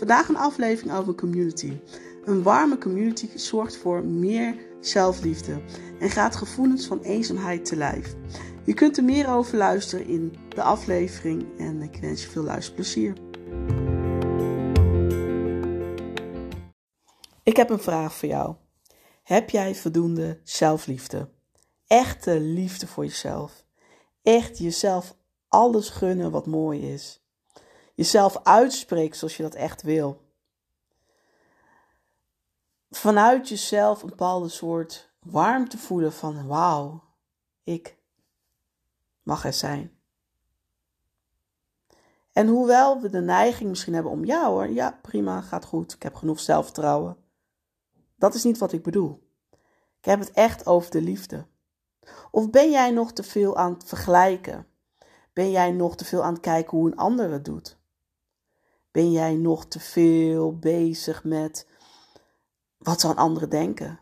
Vandaag een aflevering over community. Een warme community zorgt voor meer zelfliefde en gaat gevoelens van eenzaamheid te lijf. Je kunt er meer over luisteren in de aflevering en ik wens je veel luisterplezier. Ik heb een vraag voor jou. Heb jij voldoende zelfliefde? Echte liefde voor jezelf. Echt jezelf alles gunnen wat mooi is. Jezelf uitspreken zoals je dat echt wil. Vanuit jezelf een bepaalde soort warmte voelen van wauw, ik mag er zijn. En hoewel we de neiging misschien hebben om ja hoor, ja prima, gaat goed, ik heb genoeg zelfvertrouwen. Dat is niet wat ik bedoel. Ik heb het echt over de liefde. Of ben jij nog te veel aan het vergelijken? Ben jij nog te veel aan het kijken hoe een ander het doet? Ben jij nog te veel bezig met wat zou een ander denken?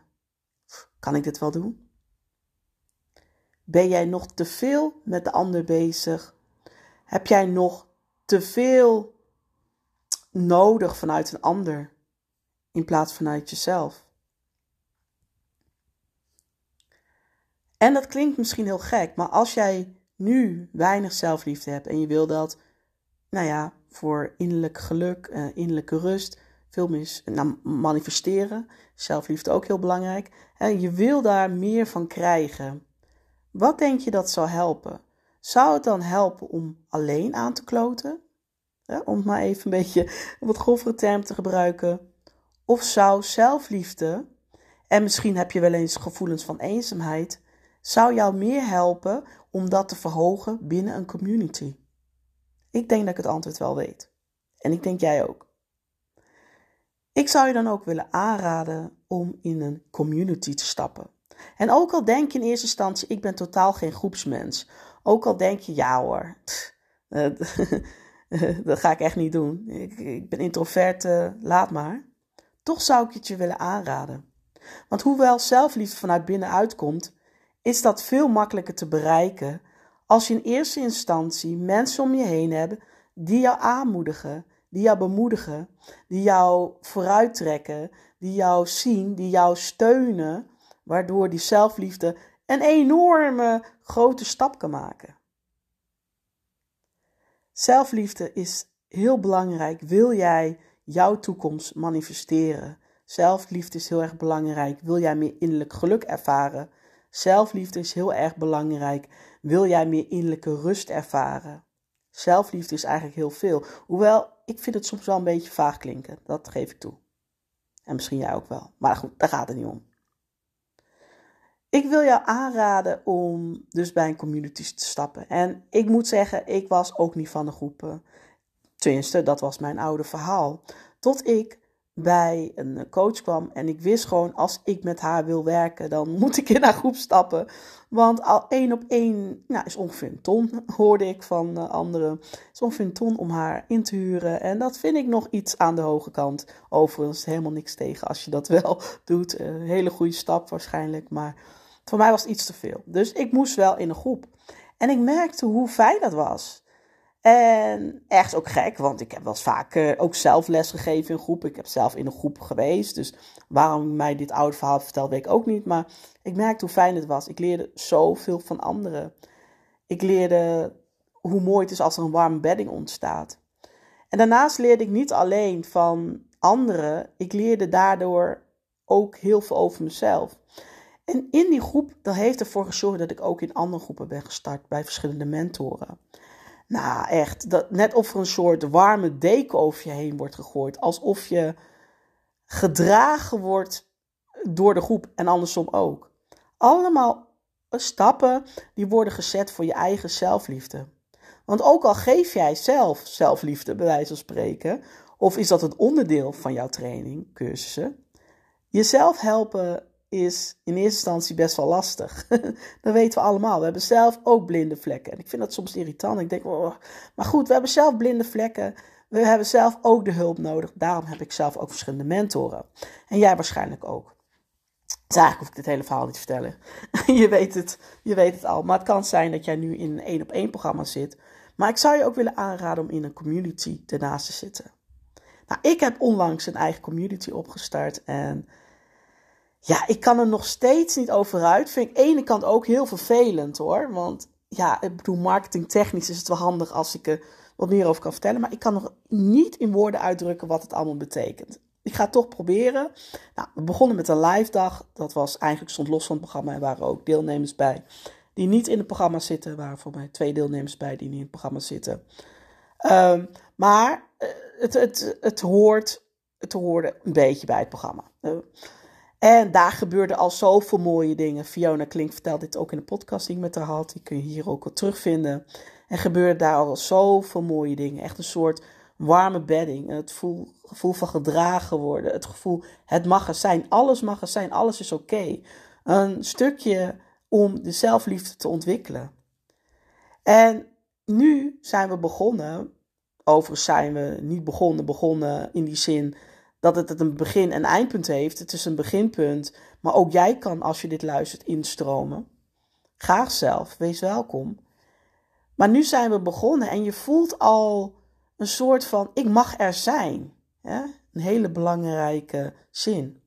Kan ik dit wel doen? Ben jij nog te veel met de ander bezig? Heb jij nog te veel nodig vanuit een ander in plaats vanuit jezelf? En dat klinkt misschien heel gek, maar als jij nu weinig zelfliefde hebt en je wil dat, nou ja, voor innerlijk geluk, uh, innerlijke rust, veel meer nou, manifesteren, zelfliefde ook heel belangrijk. Je wil daar meer van krijgen. Wat denk je dat zou helpen? Zou het dan helpen om alleen aan te kloten? Om maar even een beetje een wat grovere term te gebruiken. Of zou zelfliefde, en misschien heb je wel eens gevoelens van eenzaamheid, zou jou meer helpen om dat te verhogen binnen een community? Ik denk dat ik het antwoord wel weet. En ik denk jij ook. Ik zou je dan ook willen aanraden om in een community te stappen. En ook al denk je in eerste instantie, ik ben totaal geen groepsmens. Ook al denk je, ja hoor, dat ga ik echt niet doen. Ik, ik ben introvert, uh, laat maar. Toch zou ik het je willen aanraden. Want hoewel zelfliefde vanuit binnenuit komt, is dat veel makkelijker te bereiken als je in eerste instantie mensen om je heen hebt die jou aanmoedigen, die jou bemoedigen, die jou vooruittrekken, die jou zien, die jou steunen, waardoor die zelfliefde een enorme grote stap kan maken. Zelfliefde is heel belangrijk. Wil jij jouw toekomst manifesteren? Zelfliefde is heel erg belangrijk. Wil jij meer innerlijk geluk ervaren? Zelfliefde is heel erg belangrijk. Wil jij meer innerlijke rust ervaren? Zelfliefde is eigenlijk heel veel. Hoewel, ik vind het soms wel een beetje vaag klinken. Dat geef ik toe. En misschien jij ook wel. Maar goed, daar gaat het niet om. Ik wil jou aanraden om dus bij een community te stappen. En ik moet zeggen, ik was ook niet van de groepen. Tenminste, dat was mijn oude verhaal. Tot ik bij een coach kwam en ik wist gewoon, als ik met haar wil werken, dan moet ik in haar groep stappen. Want al één op één nou, is ongeveer een ton, hoorde ik van uh, anderen. is ongeveer een ton om haar in te huren. En dat vind ik nog iets aan de hoge kant. Overigens helemaal niks tegen als je dat wel doet. Een hele goede stap waarschijnlijk, maar voor mij was het iets te veel. Dus ik moest wel in een groep. En ik merkte hoe fijn dat was. En ergens ook gek, want ik heb wel vaak ook zelf les gegeven in groep. Ik heb zelf in een groep geweest. Dus waarom mij dit oude verhaal vertelt, weet ik ook niet. Maar ik merkte hoe fijn het was. Ik leerde zoveel van anderen. Ik leerde hoe mooi het is als er een warme bedding ontstaat. En daarnaast leerde ik niet alleen van anderen. Ik leerde daardoor ook heel veel over mezelf. En in die groep, dat heeft ervoor gezorgd dat ik ook in andere groepen ben gestart bij verschillende mentoren. Nou, echt. Dat, net of er een soort warme deken over je heen wordt gegooid. Alsof je gedragen wordt door de groep en andersom ook. Allemaal stappen die worden gezet voor je eigen zelfliefde. Want ook al geef jij zelf zelfliefde, bij wijze van spreken, of is dat een onderdeel van jouw training, cursussen, jezelf helpen is in eerste instantie best wel lastig. dat weten we allemaal. We hebben zelf ook blinde vlekken. En ik vind dat soms irritant. Ik denk, oh, maar goed, we hebben zelf blinde vlekken. We hebben zelf ook de hulp nodig. Daarom heb ik zelf ook verschillende mentoren. En jij waarschijnlijk ook. Dus eigenlijk hoef ik dit hele verhaal niet te vertellen. je, weet het, je weet het al. Maar het kan zijn dat jij nu in een één op één programma zit. Maar ik zou je ook willen aanraden om in een community ernaast te zitten. Nou, ik heb onlangs een eigen community opgestart en ja, ik kan er nog steeds niet over uit. Vind ik aan de ene kant ook heel vervelend hoor. Want ja, ik bedoel, marketingtechnisch is het wel handig als ik er wat meer over kan vertellen. Maar ik kan nog niet in woorden uitdrukken wat het allemaal betekent. Ik ga het toch proberen. Nou, we begonnen met een live dag. Dat was eigenlijk stond los van het programma. Er waren ook deelnemers bij die niet in het programma zitten. Er waren voor mij twee deelnemers bij die niet in het programma zitten. Ehm, maar eh, het, het, het, hoort, het hoorde een beetje bij het programma. Uh, en daar gebeurden al zoveel mooie dingen. Fiona Klink vertelt dit ook in de podcast die ik met haar had. Die kun je hier ook al terugvinden. En gebeurde daar al zoveel mooie dingen. Echt een soort warme bedding. Het gevoel, gevoel van gedragen worden. Het gevoel, het mag er zijn. Alles mag er zijn. Alles is oké. Een stukje om de zelfliefde te ontwikkelen. En nu zijn we begonnen. Overigens zijn we niet begonnen. Begonnen in die zin dat het een begin- en eindpunt heeft. Het is een beginpunt. Maar ook jij kan, als je dit luistert, instromen. Graag zelf. Wees welkom. Maar nu zijn we begonnen en je voelt al een soort van: ik mag er zijn. Een hele belangrijke zin.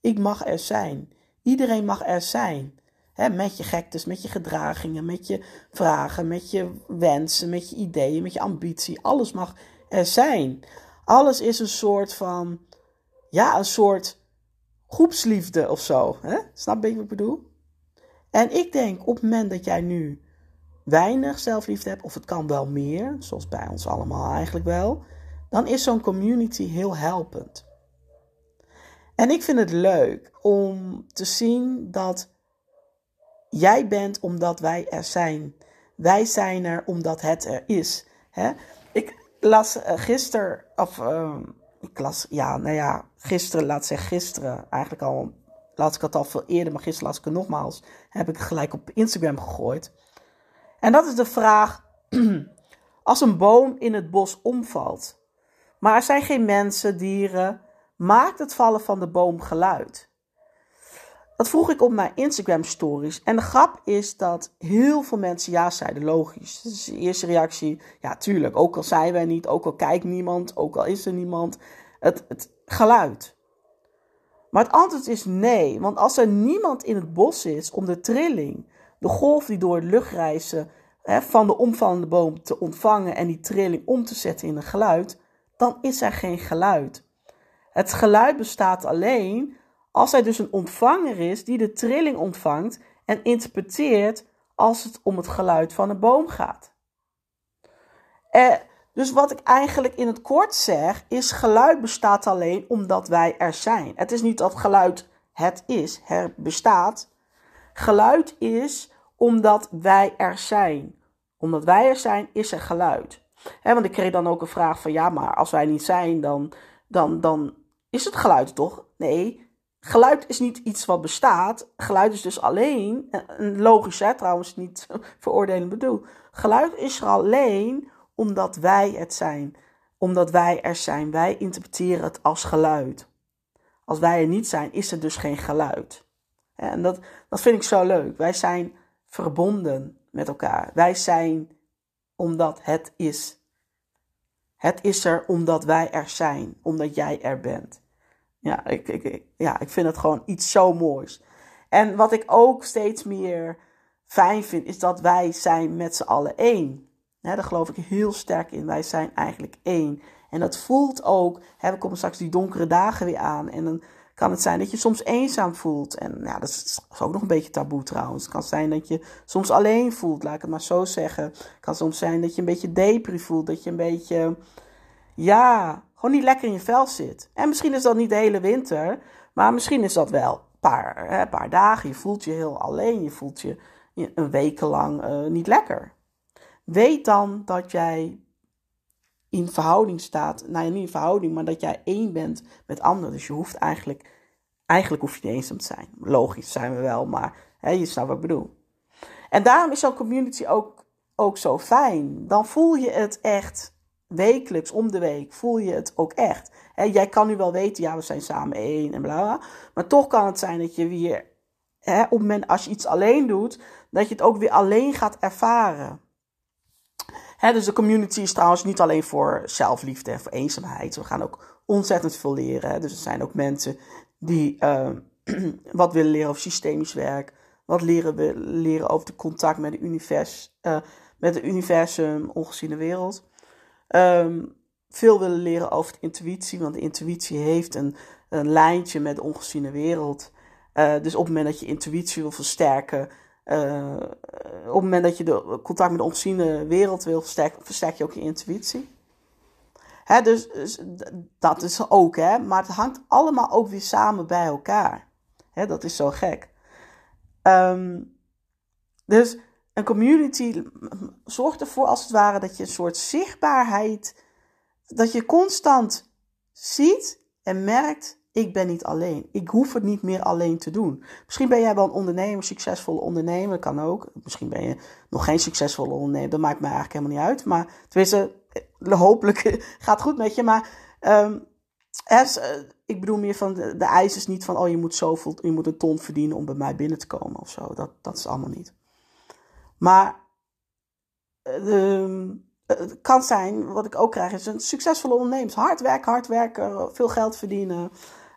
Ik mag er zijn. Iedereen mag er zijn. met je gektes, met je gedragingen, met je vragen, met je wensen, met je ideeën, met je ambitie. Alles mag er zijn. Alles is een soort van, ja, een soort groepsliefde of zo. Hè? Snap je wat ik bedoel? En ik denk op het moment dat jij nu weinig zelfliefde hebt, of het kan wel meer, zoals bij ons allemaal eigenlijk wel, dan is zo'n community heel helpend. En ik vind het leuk om te zien dat jij bent omdat wij er zijn. Wij zijn er omdat het er is. Hè? Ik las uh, gisteren, of uh, ik las, ja, nou ja, gisteren, laat zeggen gisteren, eigenlijk al, laat ik het al veel eerder, maar gisteren las ik het nogmaals, heb ik het gelijk op Instagram gegooid. En dat is de vraag: als een boom in het bos omvalt, maar er zijn geen mensen, dieren, maakt het vallen van de boom geluid? Dat vroeg ik op mijn Instagram stories. En de grap is dat heel veel mensen ja zeiden. Logisch. Dus de eerste reactie. Ja, tuurlijk. Ook al zijn wij niet. Ook al kijkt niemand. Ook al is er niemand. Het, het geluid. Maar het antwoord is nee. Want als er niemand in het bos is om de trilling de golf die door de lucht reizen hè, van de omvallende boom te ontvangen en die trilling om te zetten in een geluid, dan is er geen geluid. Het geluid bestaat alleen als er dus een ontvanger is die de trilling ontvangt en interpreteert als het om het geluid van een boom gaat. Eh, dus wat ik eigenlijk in het kort zeg, is geluid bestaat alleen omdat wij er zijn. Het is niet dat geluid het is, er bestaat. Geluid is omdat wij er zijn. Omdat wij er zijn, is er geluid. want ik kreeg dan ook een vraag van ja, maar als wij niet zijn, dan, dan, dan is het geluid toch? Nee, geluid is niet iets wat bestaat. Geluid is dus alleen, logisch hè, trouwens niet veroordelend bedoel. Geluid is er alleen omdat wij het zijn. Omdat wij er zijn. Wij interpreteren het als geluid. Als wij er niet zijn, is er dus geen geluid. En dat, dat vind ik zo leuk. Wij zijn verbonden met elkaar. Wij zijn omdat het is. Het is er omdat wij er zijn, omdat jij er bent. Ja, ik, ik, ja, ik vind het gewoon iets zo moois. En wat ik ook steeds meer fijn vind, is dat wij zijn met z'n allen één. Ja, daar geloof ik heel sterk in. Wij zijn eigenlijk één. En dat voelt ook, we komen straks die donkere dagen weer aan. En dan kan het zijn dat je soms eenzaam voelt. En ja, dat is ook nog een beetje taboe trouwens. Het kan zijn dat je soms alleen voelt, laat ik het maar zo zeggen. Het kan soms zijn dat je een beetje depri voelt. Dat je een beetje, ja, gewoon niet lekker in je vel zit. En misschien is dat niet de hele winter. Maar misschien is dat wel een paar, hè, paar dagen. Je voelt je heel alleen. Je voelt je een weken lang uh, niet lekker. Weet dan dat jij in verhouding staat. Nou niet in verhouding, maar dat jij één bent met anderen. Dus je hoeft eigenlijk, eigenlijk hoef je niet eenzaam te zijn. Logisch zijn we wel, maar hè, je snapt wat ik bedoel. En daarom is zo'n community ook, ook zo fijn. Dan voel je het echt wekelijks, om de week, voel je het ook echt. Jij kan nu wel weten, ja, we zijn samen één en bla bla. Maar toch kan het zijn dat je weer, op het als je iets alleen doet, dat je het ook weer alleen gaat ervaren dus de community is trouwens niet alleen voor zelfliefde en voor eenzaamheid. We gaan ook ontzettend veel leren. Dus er zijn ook mensen die uh, wat willen leren over systemisch werk, wat leren willen leren over de contact met, de uh, met het universum, ongeziene wereld. Um, veel willen leren over intuïtie, want intuïtie heeft een, een lijntje met de ongeziene wereld. Uh, dus op het moment dat je intuïtie wil versterken, uh, op het moment dat je de contact met de ongeziene wereld wil versterken, versterk je ook je intuïtie. Hè, dus, dus dat is ook, hè. Maar het hangt allemaal ook weer samen bij elkaar. Hè, dat is zo gek. Um, dus een community zorgt ervoor, als het ware, dat je een soort zichtbaarheid, dat je constant ziet en merkt, ik ben niet alleen. Ik hoef het niet meer alleen te doen. Misschien ben jij wel een ondernemer, succesvolle ondernemer, kan ook. Misschien ben je nog geen succesvolle ondernemer, dat maakt mij eigenlijk helemaal niet uit. Maar tenminste, eh, hopelijk gaat het goed met je. Maar as, uh, ik bedoel meer van, de, de eis is niet van, oh je moet zoveel, je moet een ton verdienen om bij mij binnen te komen of zo. Dat, dat is allemaal niet. Maar uh, het kan zijn, wat ik ook krijg, is een succesvolle ondernemer. Hard werken, hard werken, veel geld verdienen.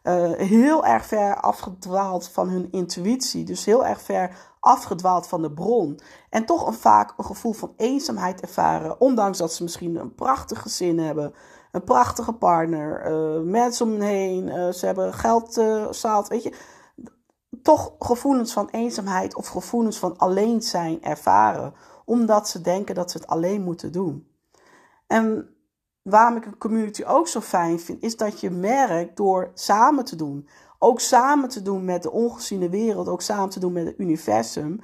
Uh, heel erg ver afgedwaald van hun intuïtie. Dus heel erg ver afgedwaald van de bron. En toch een, vaak een gevoel van eenzaamheid ervaren. Ondanks dat ze misschien een prachtig gezin hebben. Een prachtige partner. Mensen om hen heen. Ze hebben geld uh, Weet je. Toch gevoelens van eenzaamheid of gevoelens van alleen zijn ervaren. Omdat ze denken dat ze het alleen moeten doen. En waarom ik een community ook zo fijn vind, is dat je merkt door samen te doen. Ook samen te doen met de ongeziene wereld, ook samen te doen met het universum.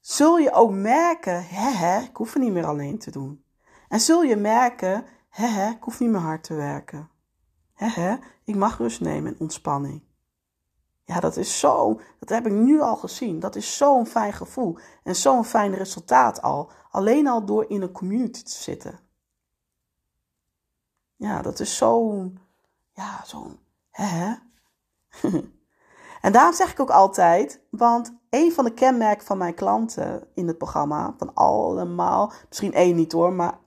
Zul je ook merken, hè, hè, ik hoef het niet meer alleen te doen. En zul je merken, hè, hè, ik hoef niet meer hard te werken. Hè, hè, ik mag rust nemen en ontspanning. Ja, dat is zo, dat heb ik nu al gezien. Dat is zo'n fijn gevoel en zo'n fijn resultaat al. Alleen al door in een community te zitten. Ja, dat is zo'n, ja, zo'n, hè, en daarom zeg ik ook altijd, want een van de kenmerken van mijn klanten in het programma, van allemaal, misschien één niet hoor, maar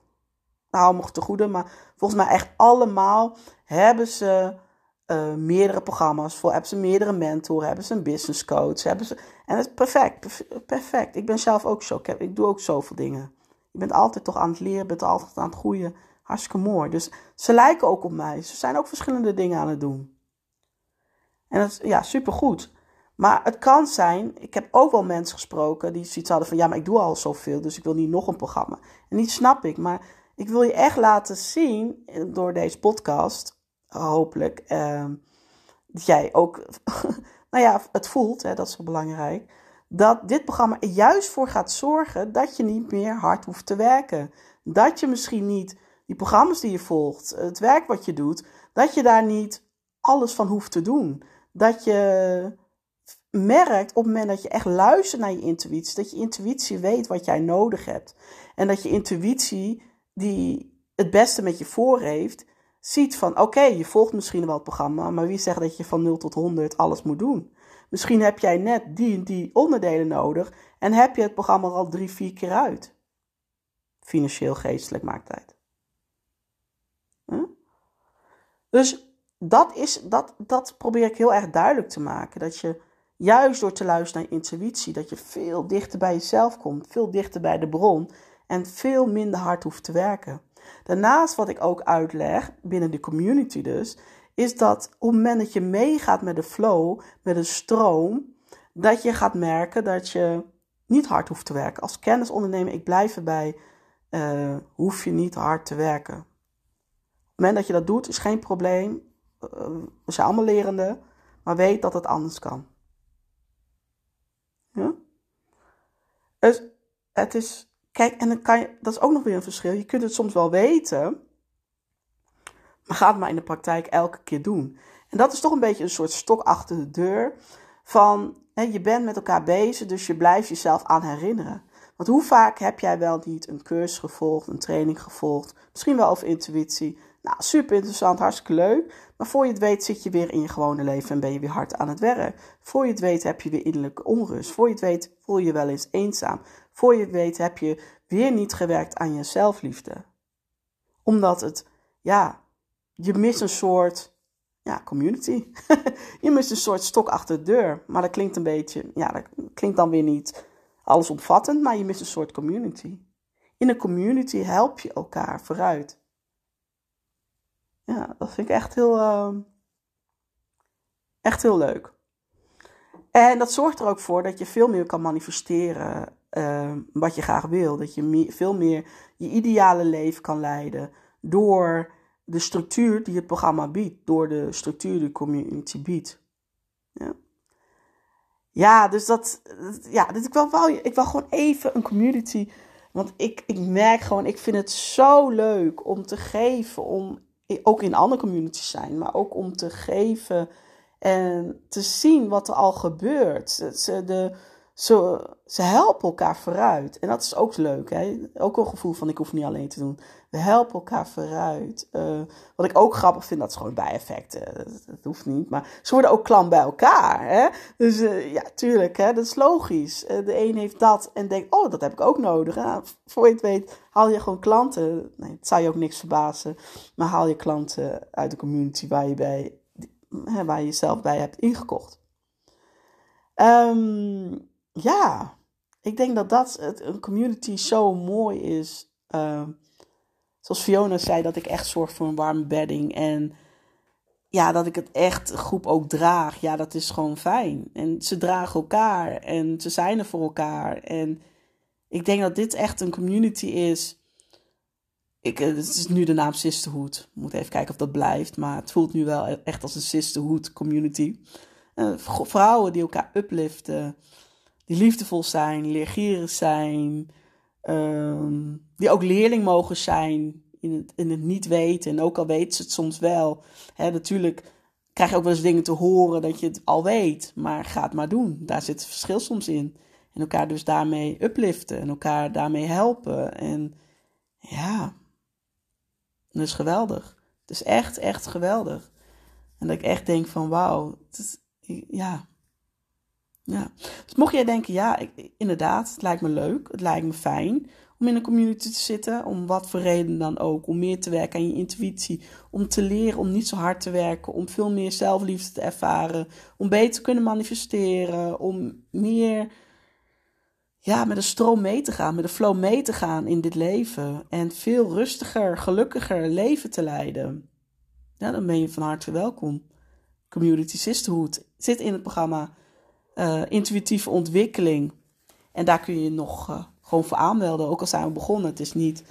hou me te goede, maar volgens mij echt allemaal hebben ze uh, meerdere programma's voor, hebben ze meerdere mentoren, hebben ze een business coach, hebben ze, en dat is perfect, perfect. Ik ben zelf ook zo, ik, heb, ik doe ook zoveel dingen. Je bent altijd toch aan het leren, bent altijd aan het groeien. Hartstikke mooi. Dus ze lijken ook op mij. Ze zijn ook verschillende dingen aan het doen. En dat is ja, supergoed. Maar het kan zijn, ik heb ook wel mensen gesproken die zoiets hadden van ja, maar ik doe al zoveel, dus ik wil niet nog een programma. En die snap ik, maar ik wil je echt laten zien eh, door deze podcast, hopelijk, eh, dat jij ook, nou ja, het voelt, hè, dat is wel belangrijk, dat dit programma er juist voor gaat zorgen dat je niet meer hard hoeft te werken. Dat je misschien niet die programma's die je volgt, het werk wat je doet, dat je daar niet alles van hoeft te doen. Dat je merkt op het moment dat je echt luistert naar je intuïtie, dat je intuïtie weet wat jij nodig hebt. En dat je intuïtie, die het beste met je voor heeft, ziet van oké, je volgt misschien wel het programma, maar wie zegt dat je van 0 tot 100 alles moet doen? Misschien heb jij net die en die onderdelen nodig en heb je het programma al drie, vier keer uit. Financieel, geestelijk maakt uit. Dus dat, is, dat, dat probeer ik heel erg duidelijk te maken. Dat je juist door te luisteren naar intuïtie, dat je veel dichter bij jezelf komt, veel dichter bij de bron en veel minder hard hoeft te werken. Daarnaast wat ik ook uitleg, binnen de community dus, is dat op het moment dat je meegaat met de flow, met de stroom, dat je gaat merken dat je niet hard hoeft te werken. Als kennisondernemer, ik blijf erbij, uh, hoef je niet hard te werken. Op het moment dat je dat doet, is geen probleem. Eh, we zijn allemaal lerende, maar weet dat het anders kan. Ja? Dus het is, kijk, en dan kan je, dat is ook nog weer een verschil. Je kunt het soms wel weten, maar ga het maar in de praktijk elke keer doen. En dat is toch een beetje een soort stok achter de deur van, hè, je bent met elkaar bezig, dus je blijft jezelf aan herinneren. Want hoe vaak heb jij wel niet een cursus gevolgd, een training gevolgd, misschien wel over intuïtie, nou, super interessant, hartstikke leuk. Maar voor je het weet zit je weer in je gewone leven en ben je weer hard aan het werk. Voor je het weet heb je weer innerlijke onrust. Voor je het weet voel je wel eens eenzaam. Voor je weet heb je weer niet gewerkt aan je zelfliefde. Omdat het, ja, je mist een soort ja, community. je mist een soort stok achter de deur. Maar dat klinkt een beetje, ja, dat klinkt dan weer niet allesomvattend, maar je mist een soort community. In een community help je elkaar vooruit. Ja, dat vind ik echt heel, uh, echt heel leuk. En dat zorgt er ook voor dat je veel meer kan manifesteren uh, wat je graag wil. Dat je veel meer je ideale leven kan leiden door de structuur die het programma biedt, door de structuur die de community biedt. Ja, ja dus dat, ja, dus ik, wil, ik wil gewoon even een community, want ik, ik merk gewoon, ik vind het zo leuk om te geven, om ook in andere communities zijn, maar ook om te geven en te zien wat er al gebeurt. De, ze, ze helpen elkaar vooruit. En dat is ook leuk. Hè? Ook een gevoel van ik hoef niet alleen te doen. We helpen elkaar vooruit. Uh, wat ik ook grappig vind, dat is gewoon bijeffecten. Dat, dat, hoeft niet. Maar ze worden ook klant bij elkaar. Hè? Dus uh, ja, tuurlijk, hè? dat is logisch. De een heeft dat en denkt, oh, dat heb ik ook nodig. Voor je het weet, haal je gewoon klanten. Nee, het zou je ook niks verbazen. Maar haal je klanten uit de community waar je, bij, waar je jezelf bij hebt ingekocht. Um, ja, ik denk dat dat het, een community zo mooi is. Uh, zoals Fiona zei, dat ik echt zorg voor een warme bedding. En ja, dat ik het echt groep ook draag. Ja, dat is gewoon fijn. En ze dragen elkaar en ze zijn er voor elkaar. En ik denk dat dit echt een community is. Ik, het is nu de naam Sisterhood. Moet even kijken of dat blijft. Maar het voelt nu wel echt als een Sisterhood community. Uh, vrouwen die elkaar upliften die liefdevol zijn, leergierig zijn, ehm, die ook leerling mogen zijn in het, in het niet weten. En ook al weten ze het soms wel. Hè, natuurlijk krijg je ook wel eens dingen te horen dat je het al weet, maar ga het maar doen. Daar zit het verschil soms in. En elkaar dus daarmee upliften en elkaar daarmee helpen. En ja, dat is geweldig. Het is echt, echt geweldig. En dat ik echt denk van wauw, ja, ja. Dus mocht jij denken, ja, inderdaad, het lijkt me leuk, het lijkt me fijn om in een community te zitten, om wat voor reden dan ook, om meer te werken aan je intuïtie, om te leren om niet zo hard te werken, om veel meer zelfliefde te ervaren, om beter te kunnen manifesteren, om meer ja, met de stroom mee te gaan, met de flow mee te gaan in dit leven en veel rustiger, gelukkiger leven te leiden. Ja, dan ben je van harte welkom. Community Sisterhood zit in het programma uh, intuïtieve ontwikkeling. En daar kun je nog uh, gewoon voor aanmelden, ook al zijn we begonnen. Het is niet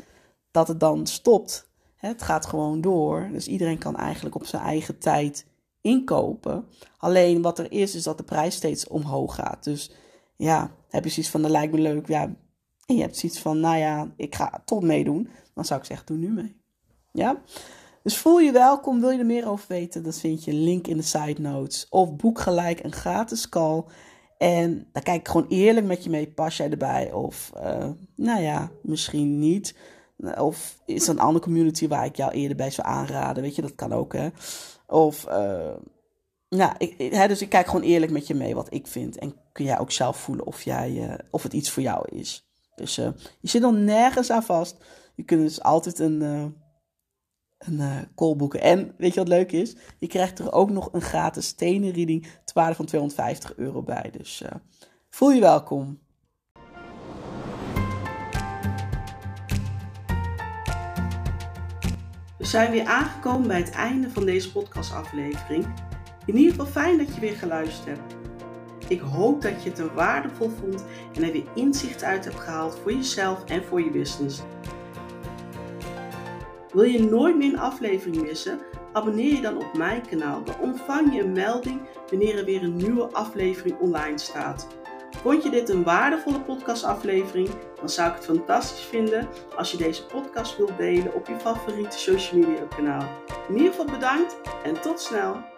dat het dan stopt. Het gaat gewoon door. Dus iedereen kan eigenlijk op zijn eigen tijd inkopen. Alleen wat er is, is dat de prijs steeds omhoog gaat. Dus ja, heb je zoiets van, dat lijkt me leuk. Ja, en je hebt zoiets van, nou ja, ik ga toch meedoen. Dan zou ik zeggen, doe nu mee. Ja? Dus voel je welkom, wil je er meer over weten, dan vind je een link in de side notes. Of boek gelijk een gratis call. En dan kijk ik gewoon eerlijk met je mee, pas jij erbij? Of, uh, nou ja, misschien niet. Of is er een andere community waar ik jou eerder bij zou aanraden? Weet je, dat kan ook, hè? Of, uh, nou, ik, hè, dus ik kijk gewoon eerlijk met je mee wat ik vind. En kun jij ook zelf voelen of, jij, uh, of het iets voor jou is. Dus je zit nog nergens aan vast. Je kunt dus altijd een een uh. En weet je wat leuk is? Je krijgt er ook nog een gratis stenen reading waarde van 250 euro bij. Dus uh, voel je welkom. We zijn weer aangekomen bij het einde van deze podcastaflevering. In ieder geval fijn dat je weer geluisterd hebt. Ik hoop dat je het er waardevol vond en er weer inzicht uit hebt gehaald voor jezelf en voor je business. Wil je nooit meer een aflevering missen? Abonneer je dan op mijn kanaal. Dan ontvang je een melding wanneer er weer een nieuwe aflevering online staat. Vond je dit een waardevolle podcastaflevering? Dan zou ik het fantastisch vinden als je deze podcast wilt delen op je favoriete social media kanaal. In ieder geval bedankt en tot snel!